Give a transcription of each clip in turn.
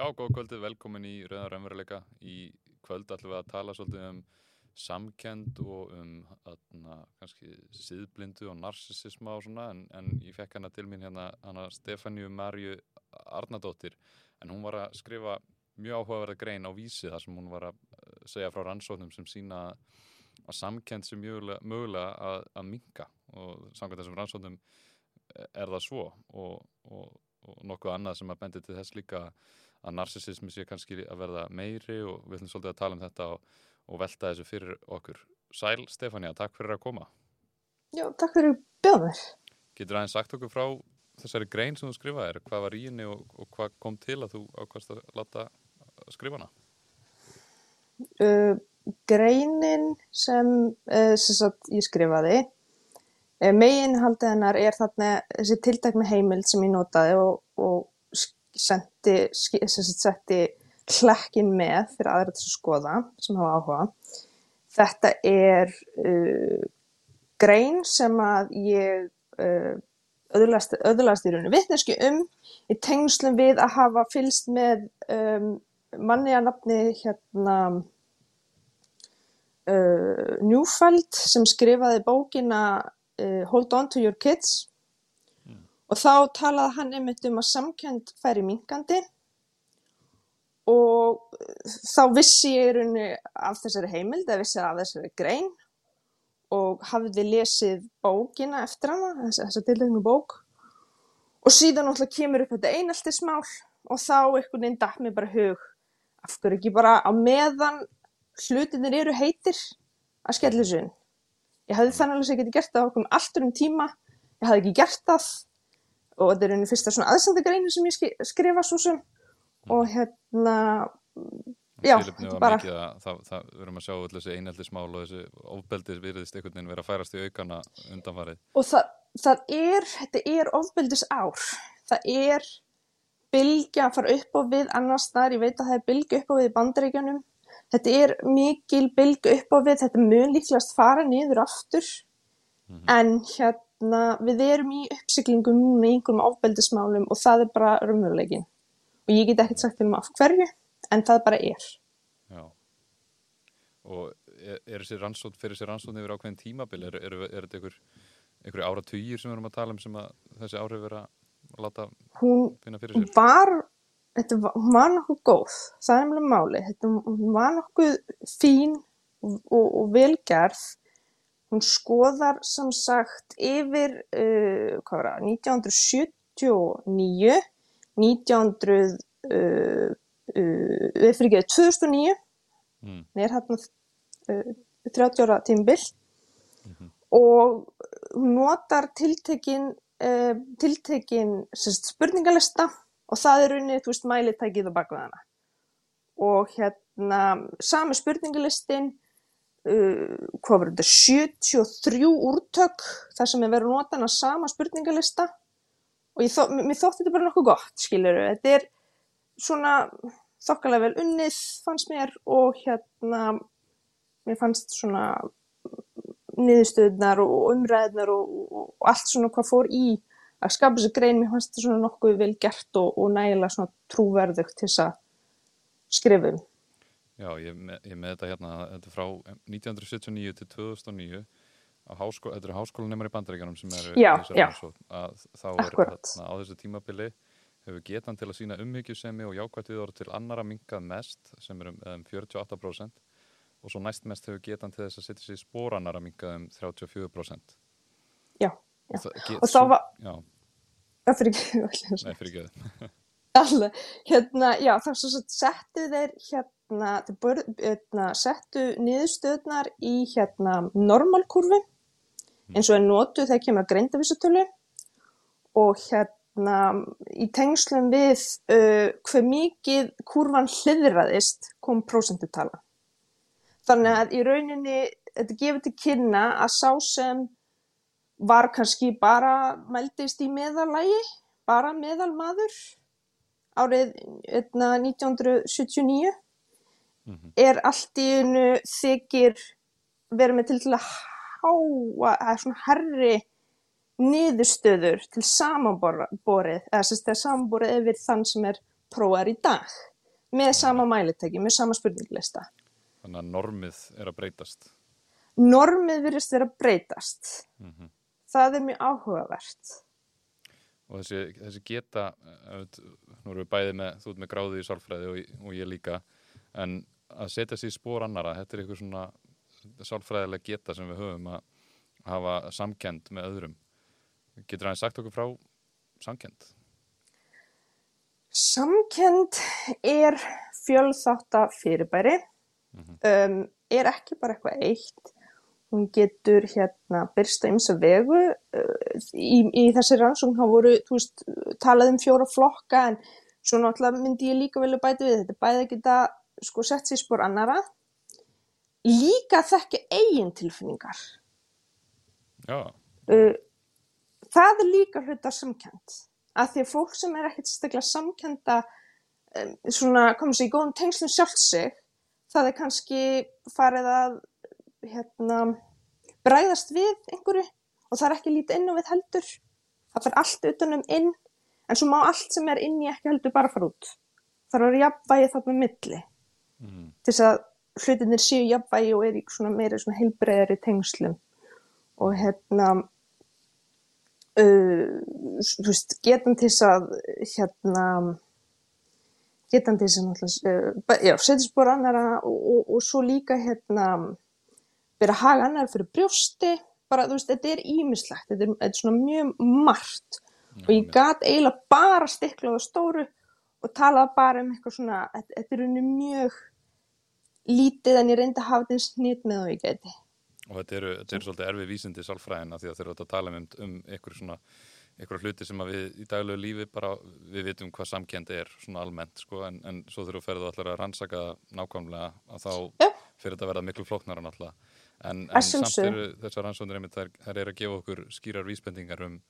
Já, góð kvöldið, velkomin í Rauðar Ömveruleika. Í kvöld ætlum við að tala svolítið um samkend og um aðna, kannski síðblindu og narsisisma og svona en, en ég fekk hana til mín hérna hana Stefáníu Marju Arnadóttir en hún var að skrifa mjög áhugaverða grein á vísi þar sem hún var að eh, segja frá rannsóknum sem sína að samkend sem mögulega, mögulega að, að minka og samkvæmt þessum rannsóknum eh, er það svo. Og, og, og nokkuð annað sem að bendi til þess líka að narsisismi sé kannski að verða meiri og við ætlum svolítið að tala um þetta og, og velta þessu fyrir okkur. Sæl Stefania, takk fyrir að koma. Já, takk fyrir bjóður. Getur aðeins sagt okkur frá þessari grein sem þú skrifaði, hvað var í henni og, og hvað kom til að þú ákvæmst að láta skrifa hana? Uh, greinin sem, uh, sem ég skrifaði, uh, megin haldið hennar er þarna þessi tiltakna heimild sem ég notaði og, og sendi, setti hlekkin með fyrir aðra til að skoða sem hafa áhuga. Þetta er uh, grein sem að ég uh, öðlast í rauninu vittneski um í tengslum við að hafa fylst með um, manni að nafni hérna uh, Newfeld sem skrifaði bókina uh, Hold on to your kids Og þá talaði hann einmitt um að samkend færi minkandi og þá vissi ég í rauninu af þessari heimild, eða vissi af þessari grein. Og hafði lesið bókina eftir hana, þess, þessa tiltegnu bók. Og síðan náttúrulega kemur upp þetta eineltismál. Og þá einhvern veginn dætt mér bara hug af hverju ekki bara á meðan hlutinir eru heitir að skella þessu inn. Ég hafði þannig að ég geti gert það okkur um alltur um tíma, ég hafði ekki gert það og þetta er einu fyrsta svona aðsendagreinu sem ég skrifa svo sem. Og hérna já, bara að það, það verðum að sjá öll þessi einheldismál og þessi ofbeldis virðist einhvern veginn verið að færast í aukana undanfarið. Og það, það er, þetta er ofbeldis ár það er bylgja að fara upp á við annars þar, ég veit að það er bylgja upp á við í bandaríkjanum þetta er mikil bylgja upp á við, þetta mun líklegast fara niður aftur. Mm -hmm. en hérna hérna, við erum í uppsiklingum núna í einhverjum ábeldismálum og það er bara raunveruleikin og ég get ekkert sagt til um af hverju en það bara er. Já. Og er, er þessi rannsótt fyrir þessi rannsótt yfir ákveðin tímabil? Er, er, er þetta einhver, einhver ára týjir sem við erum að tala um sem að þessi árið vera að láta hún finna fyrir sér? Var, var, hún var nokkuð góð það er umlega máli, þetta, hún var nokkuð fín og, og, og velgerð Hún skoðar sem sagt yfir uh, hvað var það, 1979, 1900, uh, uh, við fyrir ekki 2009, mm. neður hérna 30 ára tímbill mm -hmm. og hún notar tiltekin, uh, tiltekin sérst, spurningalista og það er rauninni, þú veist, mælitækið á bakveðana. Og hérna, sami spurningalistin Uh, hvað var þetta, 73 úrtök þar sem er verið að nota hana sama spurningalista? Og þó, mér þótti þetta bara nokkuð gott, skiljuru, þetta er svona þokkalega vel unnið fannst mér og hérna mér fannst svona niðurstöðnar og umræðnar og, og allt svona hvað fór í að skapa þessu grein, mér fannst þetta svona nokkuð vel gert og, og nægilega svona trúverðugt til þess að skrifum Já, ég, með, ég með þetta hérna, þetta er frá 1979 til 2009 háskó, þetta eru háskólanemar í bandaríkanum sem eru já, já. að þá er þarna, á þessu tímabili hefur getan til að sína umhyggjusemi og jákvættið orð til annara minkað mest sem er um, um 48% og svo næst mest hefur getan til þess að setja sér spóranara minkað um 34%. Já, já. og þá var... Já. Það fyrir ekki... Nei, fyrir ekki. Alveg, hérna, já, þá settu þeir hérna hérna, bör, hérna, settu niðurstöðnar í hérna, normalkurfi eins og er notu þegar kemur að greindavísutölu og hérna í tengslum við uh, hver mikið kurvan hliðraðist kom prósendutala. Þannig að í rauninni þetta gefur til kynna að sá sem var kannski bara meldist í meðalægi, bara meðalmaður árið 1979 mm -hmm. er allt í einu þykir verið með til til að háa, eða svona herri niðurstöður til samanborið, eða þess að samanborið yfir þann sem er prófar í dag. með sama mælitæki, með sama spurninglista. Þannig að normið er að breytast. Normið virðist vera að breytast. Mm -hmm. Það er mjög áhugavert. Og þessi, þessi geta, nú erum við bæðið með, þú ert með gráði í sálfræði og, og ég líka, en að setja sér í spór annara, þetta er eitthvað svona sálfræðilega geta sem við höfum að hafa samkend með öðrum. Getur það sagt okkur frá samkend? Samkend er fjölþátta fyrirbæri, mm -hmm. um, er ekki bara eitthvað eitt. Hún getur hérna byrsta ymsa vegu. Uh, í, í þessi rannsókn hafa voru, veist, talað um fjóra flokka en svo náttúrulega myndi ég líka velja bæti við þetta. Bæði geta sko sett sér spór annara. Líka þekki eigin tilfinningar. Já. Uh, það er líka hluta samkend að því að fólk sem er ekkert staklega samkenda um, svona, komur sér í góðum tengslum sjálfsig það er kannski farið að hérna bræðast við einhverju og það er ekki lítið inn á við heldur það fer allt utanum inn en svo má allt sem er inn í ekki heldur bara fara út það er að jafnvægi þarna milli mm. til þess að hlutinir séu jafnvægi og er í svona meira svona heilbreyðari tengslum. Og hérna Uh, veist, getan til þess að hérna getan til þess að uh, já, setja spór annara og, og, og svo líka hérna vera að haga annar fyrir brjósti. Bara þú veist, þetta er ímislegt þetta er, þetta er svona mjög margt. Já, og ég gæt eiginlega bara stikla á stóru og talaði bara um eitthvað svona, þetta er unni mjög lítið en ég reyndi að hafa þetta snýtt með og ég geti Og þetta eru, þetta eru svolítið erfið vísindi sálfræðina því að þeir eru að tala um, um einhverju svona, einhverju hluti sem við í daglegu lífi bara, við vitum hvað samkend er svona almennt sko en, en svo þurfum við ferðu allar að rannsaka nákvæmlega að þá yeah. fyrir þetta að verða miklu flóknara náttúrulega. En, en samt eru þessar rannsóknir einmitt þær, þær eru að gefa okkur skýrar vísbendingar um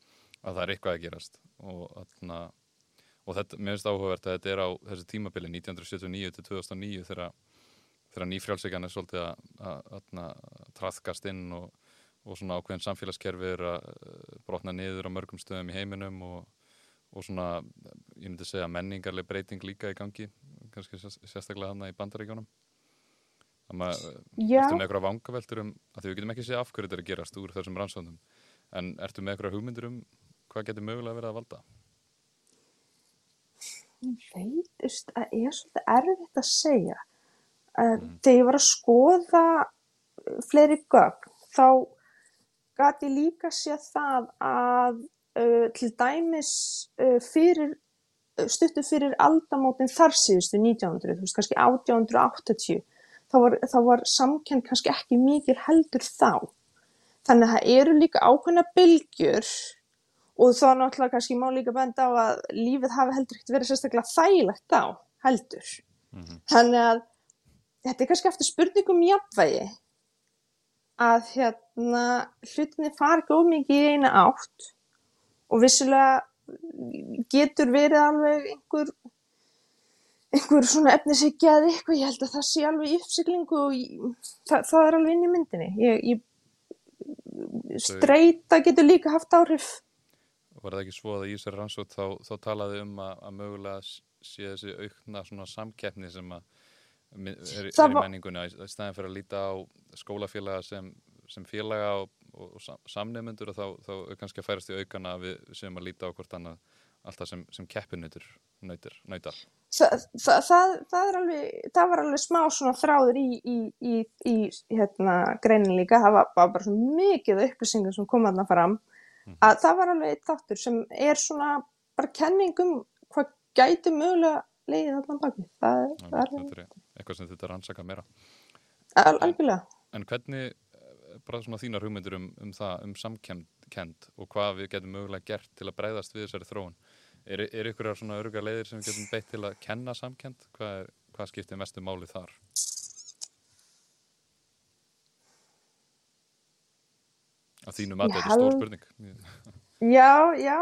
að það er eitthvað að gerast og, atna, og þetta, mér finnst áhugavert að þetta er á þessu tímabili 1979 til 2009 þegar þegar nýfrjálsíkan er svolítið að trafkast inn og, og svona ákveðin samfélagskerfi er að eh, brotna niður á mörgum stöðum í heiminum og, og svona, ég myndi segja, menningarleg breyting líka í gangi, kannski sérstaklega hana í bandaríkjónum. Þannig að ertu með eitthvað vangaveltur um, að því við getum ekki séð af hverju þetta er að gerast úr þessum rannsóndum, en ertu með eitthvað hugmyndur um hvað getur mögulega verið að valda? Ég veit, það er svolítið erfitt að segja Mm. Þegar ég var að skoða uh, fleiri gögn þá gæti ég líka séð það að uh, til dæmis uh, fyrir, uh, stuttu fyrir aldamótin þar síðustu 1900, þú veist kannski 1880, þá var, var samkenn kannski ekki mikil heldur þá. Þannig að það eru líka ákveðna bylgjur og þá náttúrulega kannski má líka benda á að lífið hafi heldur ekkert verið sérstaklega þægilegt á heldur. Mm -hmm. Þannig að þetta er kannski eftir spurningum jafnvægi. Að hérna hlutinni fari ekki ómikið í eina átt og vissilega getur verið alveg einhver einhver svona efnisíkja eða eitthvað, ég held að það sé alveg uppsiklingu og ég, það, það er alveg inn í myndinni. Ég, ég streyta getur líka haft áhrif. Var það ekki svo að í þessari rannsótt þá, þá talaði um að, að mögulega sé þessi aukna svona samkeppni sem að er, er í menninguna í staðin fyrir að líta á skólafélaga sem, sem félaga og, og, samnefnendur og þá, þá kannski að færast í aukana við sem að líta á hvort annað alltaf sem, sem keppinautur nautar. Þa, það, það, það alveg það var alveg smá svona þráður í, í, í, í hérna, greinin líka. Það var, bara svona mikið upplýsingum sem kom aðna fram. Mm. að það var alveg eitt þáttur sem er svona bara kenningum hvað gæti mögulega leiðið allan baki það er eitthvað sem þetta rannsaka meira. Al Algjörlega. En hvernig, eh, bara svona þínar hugmyndir um, um það, um samkend og hvað við getum mögulega gert til að breyðast við þessari þróun? Er, er ykkur svona öruga leiðir sem við getum beitt til að kenna samkend hvað, er, hvað skiptir mestu máli þar? Að þínum að þetta er stór spurning. Já, já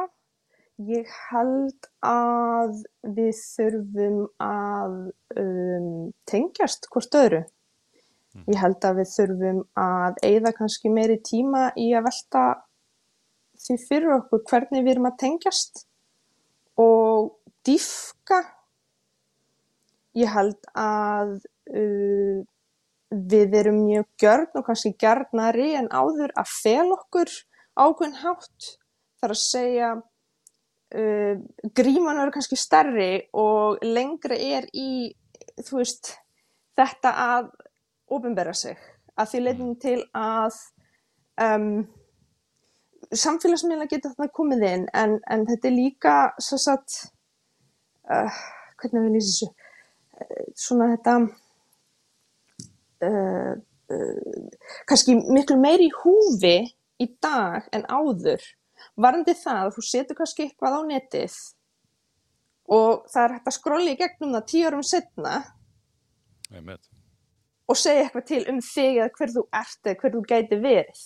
Ég held að við þurfum að um, tengjast hvort öðru. Mm. Ég held að við þurfum að eigða kannski meiri tíma í að velta því fyrir okkur hvernig við erum að tengjast og diffka ég held að uh, við erum mjög gjörn og kannski gjörnari en áður að fel okkur ákveðin hátt þar að segja uh, gríman eru kannski stærri og lengra er í veist þetta að ofinbera sig að því leitum til að um, samfélagsmiðla geta þarna komið inn en, en þetta er líka svo satt uh, hvernig við lýsum þessu? Uh, svona þetta uh, uh, kannski miklu meiri húfi í dag en áður varandi það að þú setur kannski eitthvað á netið og það er hægt að skrolli í gegnum það tíu árum setna og segja eitthvað til um þig eða hver þú ert eða hver þú gæti verið.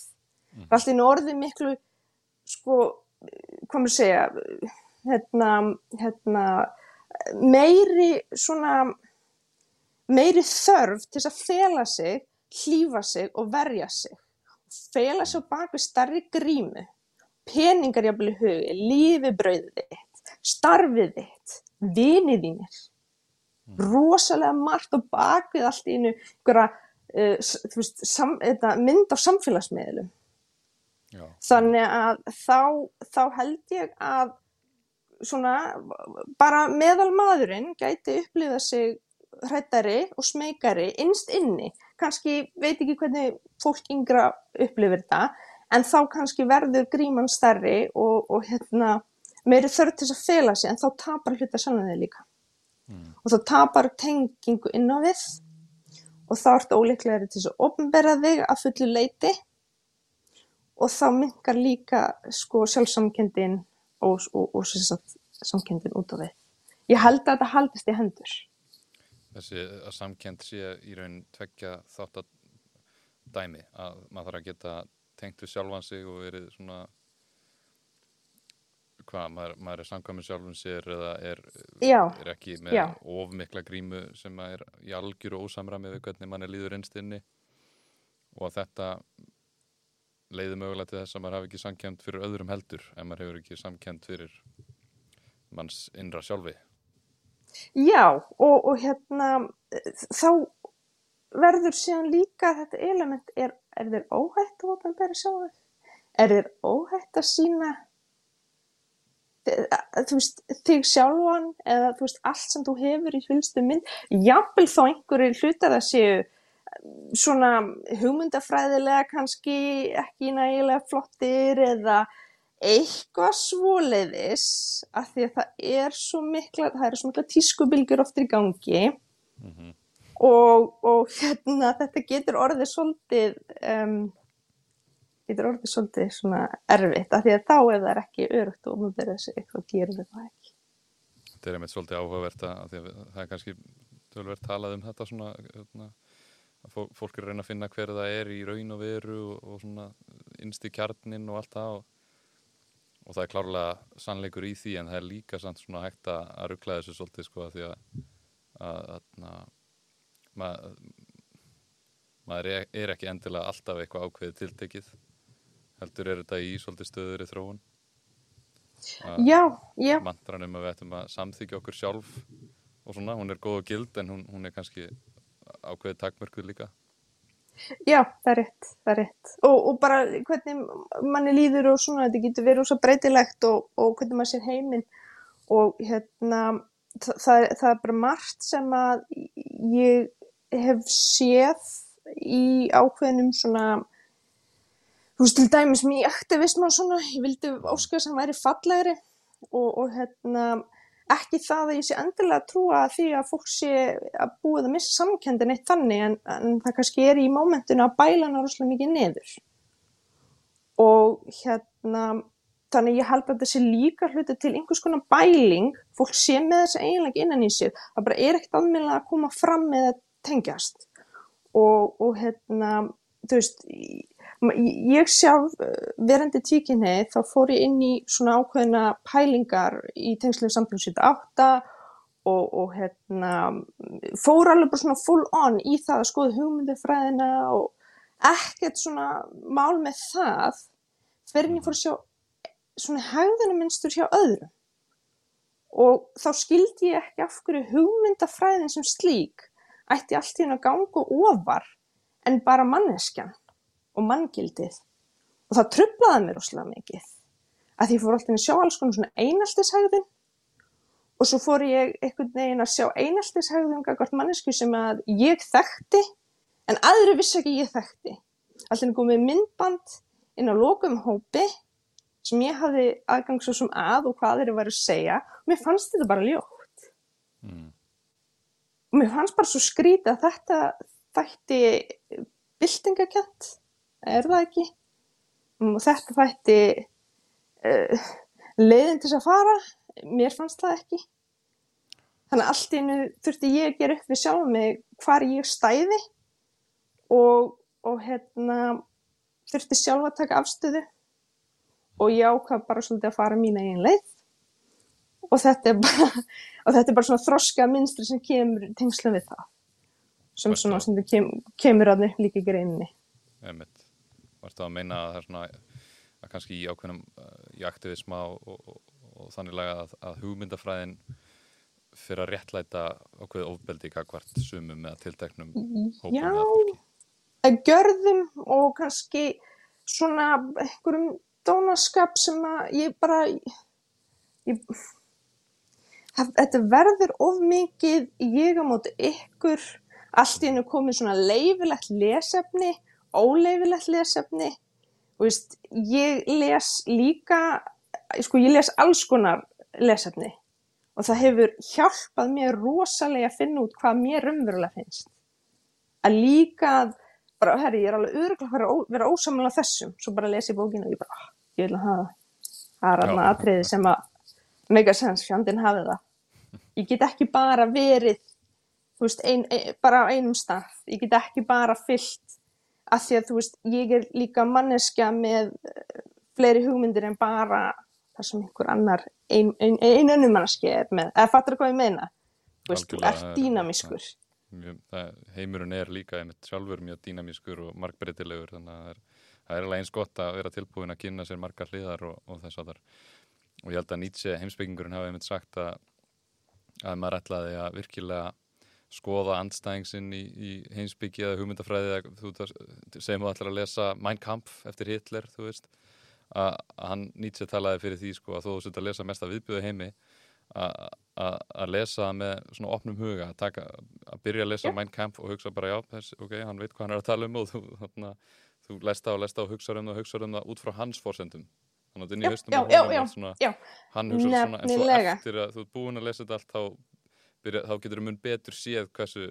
Mm. það er alltaf í orði miklu sko, hvað maður segja hérna, hérna meiri svona meiri þörf til að fela sig hlýfa sig og verja sig. Fela sig á baku starri grímu peningar jafnvel í hugi lífibrauðið þitt starfið þitt vinið þínir mm. rosalega margt og bakvið allt í einu uh, veist, sam, mynd á samfélagsmiðlum Já. Þannig að þá, þá held ég að svona bara meðal maðurinn gæti upplifa sig hrættari og smekari innst inni. Kanski veit ekki hvernig fólk yngra upplifir þetta en þá kannski verður gríman starri og, og hérna, meiri þörf til að fela sig en þá tapar hluta þig líka. Mm. Og þá tapar tengingu inn á við og þá ertu óleiklega til að ofnbera þig að fullu leiti og þá mingar líka sko sjálfsamkendin og, og, og samkendin út af því. Ég held að þetta haldist í hendur. Þessi að samkend sé í raun tveggja þátt að dæmi að maður þarf að geta tengt við sjálfan sig og verið svona hvað, maður, maður er samkvæmið sjálfum sér eða er, er ekki með Já. ofmikla grímu sem er í algjör og ósamræmi við hvernig mann er líður einstinni og að þetta leiði mögulega til þess að maður hafi ekki samkjönd fyrir öðrum heldur en maður hefur ekki samkjönd fyrir manns innra sjálfi. Já og, og hérna þá verður síðan líka þetta element er, er þér óhætt að opna sjálfi er þér óhætt að sína þú veist þig sjálfan eða veist allt sem þú hefur í fylgstu mynd? Jápil þá einhverju hlutar að séu svona hugmyndafræðilega kannski ekki nægilega flottir eða eitthvað svoleiðis að því að það er svo mikla, það er svo mikla tískubilgjur oftir í gangi. Mm -hmm. Og, og hérna þetta getur orðið svolítið um, getur orðið svolítið svona erfitt að því að þá ef það er ekki örugt og maður verður þessi eitthvað gerir það ekki? Þetta er einmitt svolítið áhugavert að það er kannski tölverð talað um þetta svona, að fólk er að reyna að finna hver það er í raun og veru og, og svona innst í kjarnin og allt það og, og það er klárlega sannleikur í því en það er líka svona hægt að, að ruggla þessu svolítið sko að því að, að, að mað, maður er, er ekki endilega alltaf eitthvað ákveðið tiltekið. Heldur er þetta í svolítið stöður í þróun Já, já. Mantranum að við ættum að samþykja okkur sjálf og svona, hún er góð og gild en hún, hún er kannski ákveðið takmörkuð líka. Já, það er rétt, það er rétt. Og, og bara hvernig manni líður og svona, þetta getur verið svo breytilegt og, og hvernig maður sér heiminn. Og hérna það, það, það er bara margt sem að ég hef séð í ákveðinum svona þú veist til dæmis mér aktivism og svona, ég vildi að hann væri fallegri og, og hérna ekki það að ég sé endilega að trúa því að fólk sé að búið að missa samkendin eitt þannig en, en það kannski er í mómentinu að bæla hann rosalega mikið neður og hérna þannig ég held að þetta sé líka hluti til einhvers konar bæling fólk sé með þess eiginlega innan í sér það bara er ekkert aðmjöla að koma fram með að tengjast. Og, og hérna þú veist ég sjálf eh, verandi tíkinni þá fór ég inn í svona ákveðina pælingar í tengslu samfélagsvita 8 og, og hérna, fór alveg bara svona full on í það að skoða hugmyndufræðina og ekkert svona mál með það fyrir ég fór að sjá svona hægðunum minnstur hjá öðrum. Og þá skildi ég ekki af hverju hugmyndafræðin sem slík ætti allt í henn að ganga ofar en bara manneskjan og manngildið. Og það trublaði mér óslega mikið að því fór alltaf að sjá alls konar svona eineltishægðin og svo fór ég einhvern veginn að sjá eineltishægðin um hvert mannesku sem að ég þekkti en aðri vissi ekki ég þekkti. Alltaf er komið myndband inn á lokum hópi sem ég hafði aðgang svo sem að og hvað þeir eru að segja. Og mér fannst þetta bara ljótt. Mm. Mér fannst bara svo skrítið að þetta þætti byltingakent er það ekki? Og þetta þætti uh, leiðin til að fara mér fannst það ekki. Þannig að allt innu þurfti ég að gera upp við sjálf mig hvar ég stæði og, og hérna þurfti sjálf að taka afstöðu og ég ákvað bara svolítið að fara mín eigin leið og þetta er bara, þetta er bara svona þroska minnstri sem kemur tengslu við það. Sem svona sem kem, kemur að nefn líka greinni Emitt, varstu að meina að það er svona að kannski í ákveðnum uh, í aktivisma og, og, og, og þannig lega að, að hugmyndafræðin fyrir að réttlæta ákveðu ofbeldi kakvart sumum eða tilteknum hópum Já, að gjörðum og kannski svona einhverjum dónaskap sem að ég bara ég, þetta verður of mikið ég á móti ykkur. Allt í hennu komið svona leifilegt lesefni óleifilegt lesefni. Og veist, ég les líka sko ég les alls konar lesefni. Og það hefur hjálpað mér rosalega að finna út hvað mér umverulega finnst. Að líka bara, herri, ég er alveg öruglega að vera ósamlega þessum, svo bara lesi bókinu og ég bara, ah, ég vil að hafa það er alveg aðtriði sem að megasens fjandin hafi það. Ég get ekki bara verið þú veist, ein, ein, bara á einum stað. Ég get ekki bara fyllt að því að þú veist, ég er líka manneskja með uh, fleiri hugmyndir en bara það sem einhver annar ein, ein, önnum manneski er með, eða fattur það hvað ég meina? Þú veist, þú ert dýnamískur. heimurinn er líka einmitt sjálfur mjög dýnamískur og markbreytilegur þannig að það er, það er alveg eins gott að vera tilbúin að kynna sér margar hliðar og, og þess að þar og ég held að Nietzsche heimsbyggingurinn hafa einmitt sagt að, að maður ætlaði að virkilega skoða andstæðingsinn í, í heimsbyggja eða hugmyndafræði eða þú segjum þú ætlar að lesa Mein Kampf eftir Hitler þú veist að hann Nietzsche talaði fyrir því sko að þú setur að lesa mest að viðbjöðu heimi að lesa með svona opnum huga að, taka, að byrja að lesa yeah. Mein Kampf og hugsa bara já, þess, ok, hann veit hvað hann er að tala um og þú, þarna, þú lesta og lesta og hugsa um það og hugsa um það út frá hans fórsendum þannig að þetta er nýja höstum já, já, svona, hann hugsa svona en svo eftir að þú er búin að lesa þetta allt þá byrja, þá getur þú mun betur séð hversu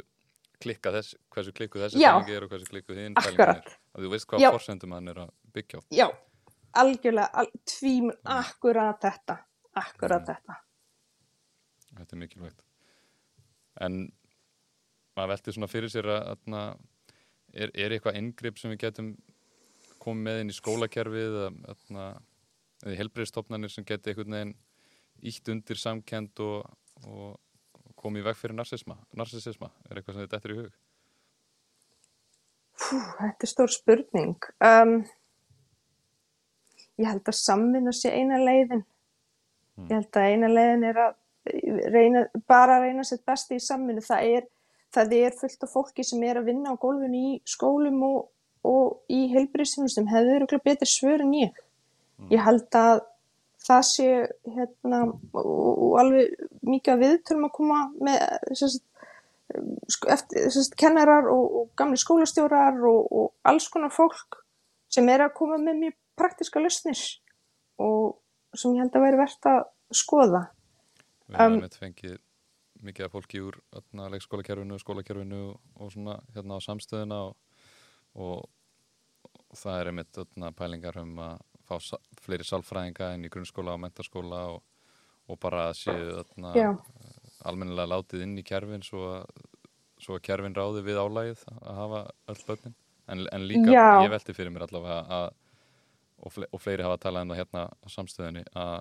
klikka þess, hversu klikku þessi fælingi er og hversu klikku þinn fælingi er. Að þú veist hvað fórsendum hann er að byggja á. Já, algjörlega, al, tvím akkurat þetta, akkurat mm. þetta. Þetta er mikilvægt. En maður velti svona fyrir sér að, að er, er eitthvað yngripp sem við getum komið með inn í skólakerfið eða, eða helbreyðstofnarnir sem geti einhvern veginn ítt undir samkend og, og komið veg fyrir narsisma, narsisisma er eitthvað sem þetta eftir í hug? Fú, þetta er stór spurning um, ég held að samvinna sé eina leiðin hmm. ég held að eina leiðin er að reyna, bara að reyna sér besti í samvinnu það er, það er fullt af fólki sem er að vinna á gólfinu í skólum og, og í heilbríðsum sem hefur betur svör en ég. Ég held að það sé hérna og alveg mikið að viðtörum að koma með sérst, eftir, sérst, kennarar og, og gamli skólastjórar og, og alls konar fólk sem er að koma með mjög praktiska lausnir og sem ég held að væri verðt að skoða. Við hefum um, fengið mikið af fólki úr leikskólakerfinu, skólakerfinu og svona hérna á samstöðuna og, og það er einmitt pælingar um að fá fleiri sálfræðinga inn í grunnskóla og mentarskóla og, og bara að séu almennilega látið inn í kerfin svo að, svo að kerfin ráði við álægið að hafa öll börnin. En, en líka Já. ég velti fyrir mér allavega að og, fle og fleiri hafa talað um það hérna á samstöðinni að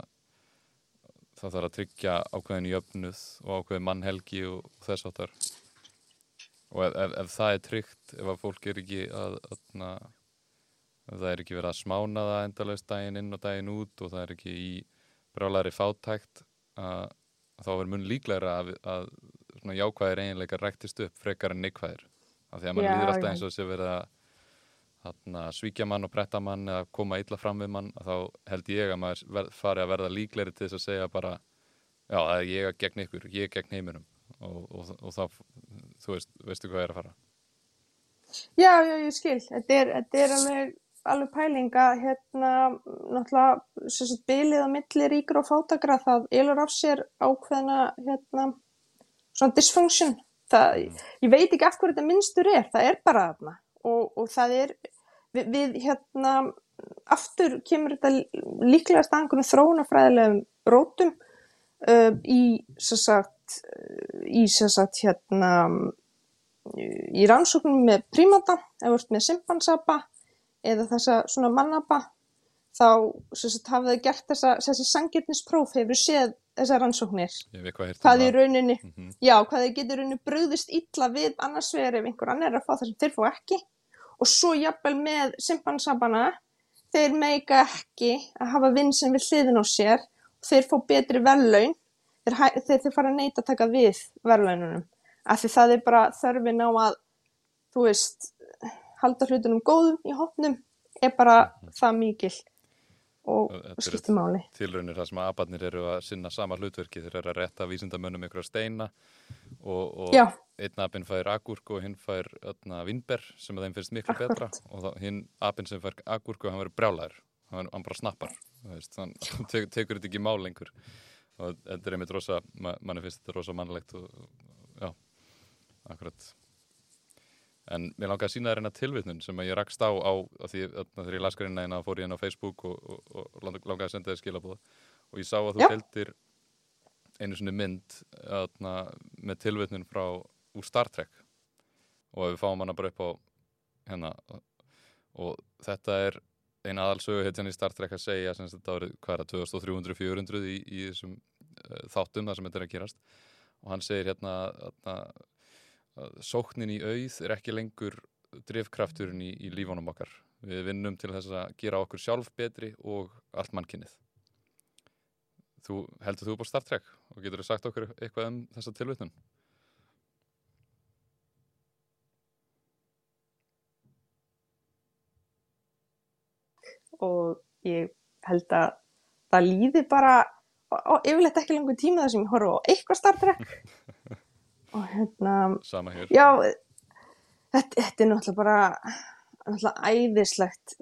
það þarf að tryggja ákveðin í öfnuð og ákveðin mannhelgi og, þess áttar og ef, ef, ef það er tryggt ef að fólk er ekki að, að, að það er ekki verið að smána það endalast daginn inn og daginn út og það er ekki í brálaðri fátækt að þá er mun líklæra að, að svona jákvæðir eiginleikar ræktist upp frekar en neikvæðir. Af því að mann líður alltaf eins og að vera að svíkja mann og bretta mann eða koma illa fram við mann þá held ég að maður fari að verða líklæri til þess að segja bara já, að ég er gegn ykkur, ég gegn heiminum. Og, og, og þá, þú veist, veistu hvað er að fara. Já, já, ég skil. Þetta er, þetta er alveg, alveg pælinga hérna, náttúrulega að bilið á milli ríkur og fátakra það ylur af sér ákveðna hérna, svona dysfunction. Það, ég veit ekki af hverju þetta minnstur er, það er bara þarna. Og, og það er við, við hérna aftur kemur þetta líklega staðangunum þróunafræðilegum rótum uh, í sagt, í sagt, hérna, í rannsóknum með prímata eða með simpansapa eða þessa svona mannapa þá sagt, hafið þau gert þessa, þessi sangirnispróf hefur séð þessar rannsóknir? Hvað í rauninni mm -hmm. já, hvað þau getur rauninni bröðist illa við annars vegar ef einhver annar er að fá það sem þeir fá ekki. Og svo jafnvel með simpansapana þeir meika ekki að hafa vinn sem við hliðin á sér. Þeir fá betri verðlaun. Þeir, þeir, þeir fara að neyta að taka við verðlaununum. Af því það er bara þörfin á að þú veist halda hlutunum góðum í hopnum er bara mhm. það mikil og, skiptir máli. Tilraunir það sem að abarnir eru að sinna sama hlutverki. Þeir eru að retta vísindamönnum ykkur að steina og, og einn apinn fær agurk og hinn fær vinnber sem þeim finnst miklu betra og hinn apinn sem fær agurk og hann verður brjálæður hann, hann bara snappar hann te tekur þetta ekki mál lengur. Og þetta er einmitt rosa manni finnst þetta rosa mannlegt og já, akkurat en mér langar að sína þér eina tilvitnun sem ég rakst á, á því þegar ég las greina eina fór ég inn á Facebook og, og, og langar að senda þér skilabóða og ég sá að þú heldir einu svona mynd atna, með tilvitnun frá úr Star Trek. Og við fáum hana bara upp á hérna og þetta er eina aðalsögu hérna í Star Trek að segja sem þetta árið hverja 2300-400 í, í þessum uh, þáttum þar sem þetta er að gerast. Og hann segir hérna að sóknin í auð er ekki lengur drivkrafturinn í, í lífunum okkar. Við vinnum til þess að gera okkur sjálf betri og allt mannkinnið. Þú heldur þú á Star Trek og getur þú sagt okkur eitthvað um þessa tilvitnum? Og ég held að það líði bara yfirleitt ekki lengur tíma þar sem ég horfa á eitthvað Star Trek og hérna sama hér. já, þetta, þetta er náttúrulega bara náttúrulega æðislegt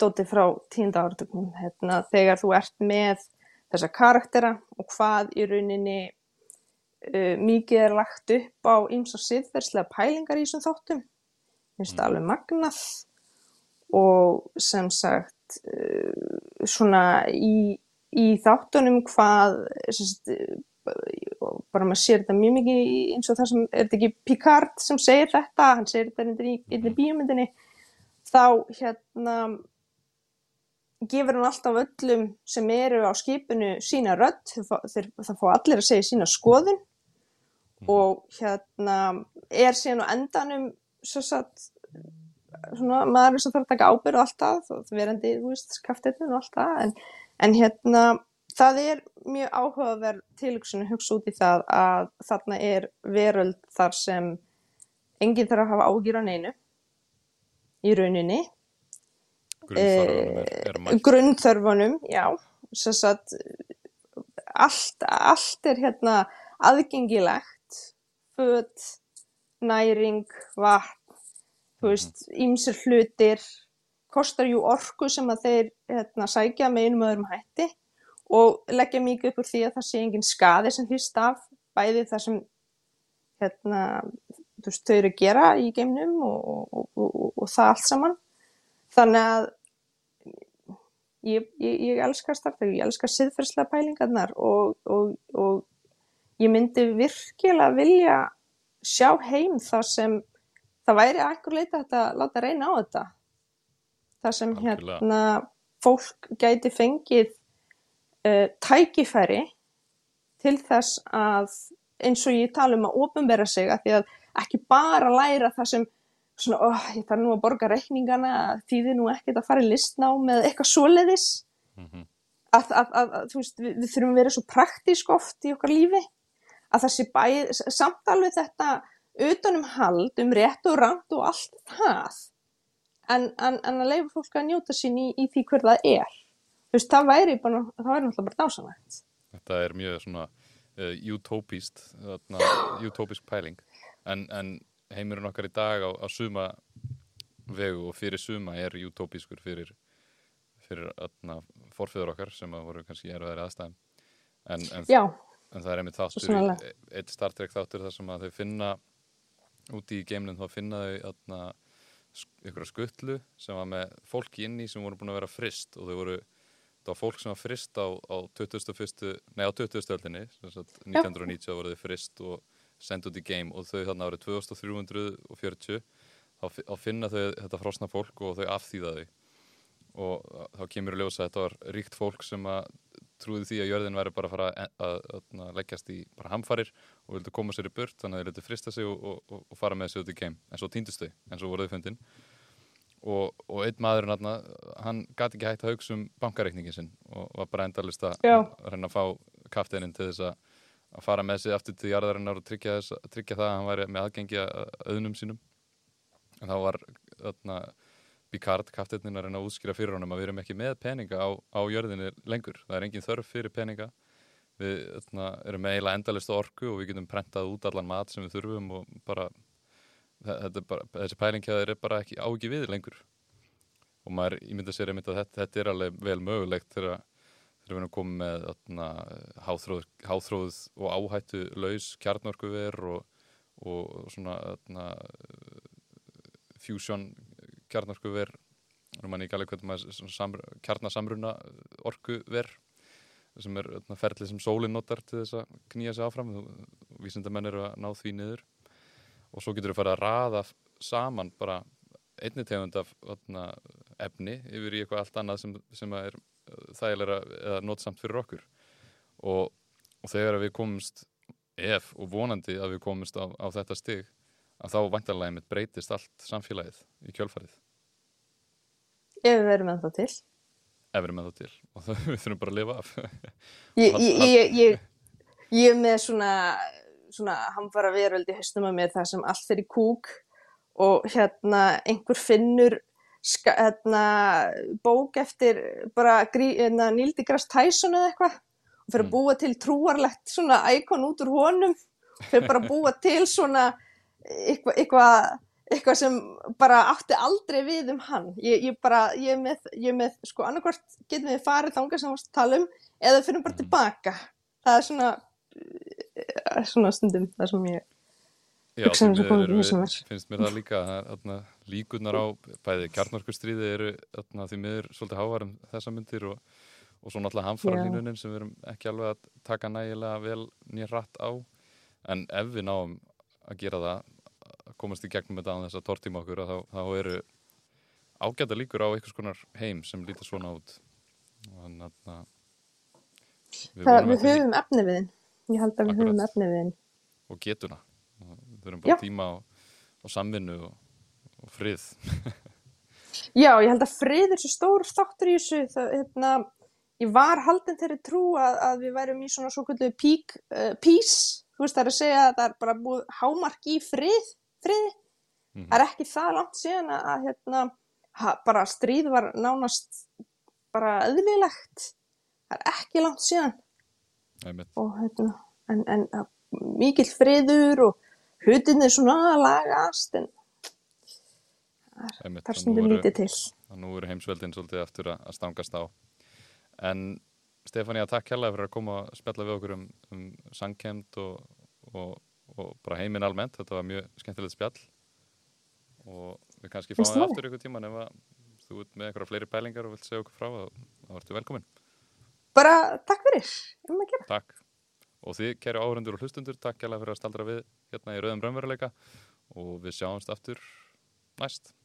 dótið frá tínda áratöknum hérna, þegar þú ert með þessa karaktera og hvað í rauninni uh, mikið er lagt upp á eins og siðferðslega pælingar í þessum þáttum. Finnst það mm. alveg magnað og sem sagt uh, svona í, í þáttunum hvað sagt, bara maður sér þetta mjög mikið eins og það sem, er þetta ekki Picard sem segir þetta, hann segir þetta í einni bíomundinni þá hérna gefur hann alltaf öllum sem eru á skipinu sína rödd, það fá allir að segja sína skoðun. Mm. og hérna er síðan á endanum svo satt svona, maður er sem þarf að taka ábyrð og allt það, verandi, þú veist, skaftetun og allt það, en, en hérna það er mjög áhugaverð tilugsun að hugsa út í það að þarna er veröld þar sem enginn þarf að hafa ágjur á neinu í rauninni. Grunnþörfunum er já. Sagt, allt, allt er hérna aðgengilegt. Född, næring vatn veist, ímsir hlutir. Kostar jú orku sem að þeir hérna, sækja með einum öðrum hætti og leggja mikið upp úr því að það sé engin skadi sem hlýst af bæði það sem hérna, veist, þau eru að gera í geimnum og, og, og, og það allt saman. Þannig að ég, ég, ég elskar starfið, ég elskar siðferðslega pælingarnar og ég myndi virkilega vilja sjá heim þar sem það væri einhver leita að láta reyna á þetta. Þar sem hérna fólk gæti fengið uh, tækifæri til þess að eins og ég tala um að ofinbera sig að því að ekki bara læra það sem svona, oh, ég þarf nú að borga reikningana því þið nú ekkert að fara í listná með eitthvað svoleiðis. Mm -hmm. að, að, að, þú veist, við, við þurfum að vera svo praktísk oft í okkar lífi. Að þessi bæð, samt alveg þetta utanum hald, um rétt og rand og allt það. En, en, en að leifa fólk að njóta sín í, í því hver það er veist, það væri bara, það væri náttúrulega bara dásanægt Þetta er mjög svona uh, utópist utópisk pæling. En, en heimurinn okkar í dag á, á suma vegu og fyrir suma er utópiskur fyrir, fyrir forfeyður okkar sem voru kannski erfaðir aðstæðum. En, en, en það er einmitt þáttur eitt Star Trek þáttur þar sem að þau finna úti í geimlinn þá finna þau atna, ykkur skuttlu sem var með fólki inn í sem voru búin að vera frist og þau voru, var fólk sem var frist á, á 2001, nei á 20. öldinni 1990 voru þau frist og sendt út í geim og þau þarna árið 2340 þá, finna þau þetta frosna fólk og þau afþýða þau. Og þá kemur í ljósa að þetta var ríkt fólk sem að trúði því að jörðin væri bara að fara að, að, að, að leggjast í bara hamfarir og vildi koma sér í burt þannig að þeir leti frista sig og, og, og fara með sig út í keim en svo týndist þau, en svo voruð þau fundin og, og einn maður hann gæti ekki hægt að hugsa um bankareikningin sinn og var bara endalist að reyna að fá kaftininn til þess að fara með sig aftur til jarðarinnar og tryggja, þess, tryggja það að hann væri með aðgengi að auðnum sínum en þá var þarna Picard, kaftetnin, að reyna að útskýra fyrir honum að við erum ekki með peninga á, á jörðinni lengur. Það er engin þörf fyrir peninga. Við þarna, erum með eiginlega endalist orku og við getum prentað út allan mat sem við þurfum og bara, bara þessi pælingkjæðir er bara ekki ági við lengur. Og maður ímynda sér einmitt að þetta, þetta er alveg vel mögulegt þegar við erum komið með þarna, háþróð, háþróð og áhættu laus kjarnorkuver og, og svona þarna, fusion kjarnarkuver kjarnasamruna orkuver sem er ferlið sem sólinn notar til þess að knýja sig áfram. Og vísindamenn eru að ná því niður og svo getur við farið að raða saman bara einni tegund af öðna, efni yfir í eitthvað allt annað sem, sem er þægilega eða notsamt fyrir okkur. Og, og þegar við komumst ef og vonandi að við komumst á, á þetta stig að þá vantarlega mitt breytist allt samfélagið í kjölfarið. Ef við verum ennþá til. Ef við verum ennþá til. Og það, við þurfum bara að lifa af. Ég, ég, ég, ég með svona, svona hamfara veröld í hausnum að mér það sem allt er í kúk og hérna einhver finnur ska, hérna, bók eftir bara hérna, Níl deGrasse Tyson eða eitthvað og fyrir að mm. búa til trúarlegt svona íkon út úr honum fyrir bara að búa til svona eitthvað eitthva, eitthva sem bara átti aldrei við um hann ég, ég bara, ég er með, ég með sko annarkvært getum við farið þánga sem við varst að tala um eða fyrir bara mm. tilbaka það er svona eh, svona stundum það sem ég Já, um við, finnst mér það líka að líkunar á bæði kjarnorkustriði eru atna, því miður svolítið hávarum þessa myndir og, og svo náttúrulega hamfara hlínunin sem við erum ekki alveg að taka nægilega vel nýja rætt á. En ef við náum að gera það komast í gegnum þetta á þess að tortíma okkur þá, þá eru ágæta líkur á einhvers konar heim sem lítur svona út. Þannig að við, við höfum efni við ég held að við höfum efni við og getuna. Við höfum bara Já. tíma og, og samvinnu og, og frið. Já, ég held að frið er svo stór státtur í þessu. Það, hérna, ég var haldin þeirri trú að, að við værum í svona svo kvöldu pík, uh, pís, þú veist það er að segja að það er bara búið hámark í frið friði. Mm -hmm. það er ekki það langt síðan að, að hérna, bara stríð var nánast bara öðlilegt það er ekki langt síðan og hérna en, en að, mikill friður og hlutinni svona lagast en er svona lítið til. og nú eru heimsveldin svolítið eftir að stangast á. En Stefania, takk hérlega fyrir að koma og spjalla við okkur um, um sangkemd og, og og bara heiminn almennt, þetta var mjög skemmtilegt spjall. Og við kannski fáum það? aftur ykkur tíma ef þú ert með eitthvað fleiri pælingar og vilt segja okkur frá þá ertu velkomin Bara takk fyrir. Um Takk. Og þið, kæru áhörundur og hlustundur, takk hjálpa fyrir að staldra við hérna í Rauðum Brömmveruleika og við sjáumst aftur næst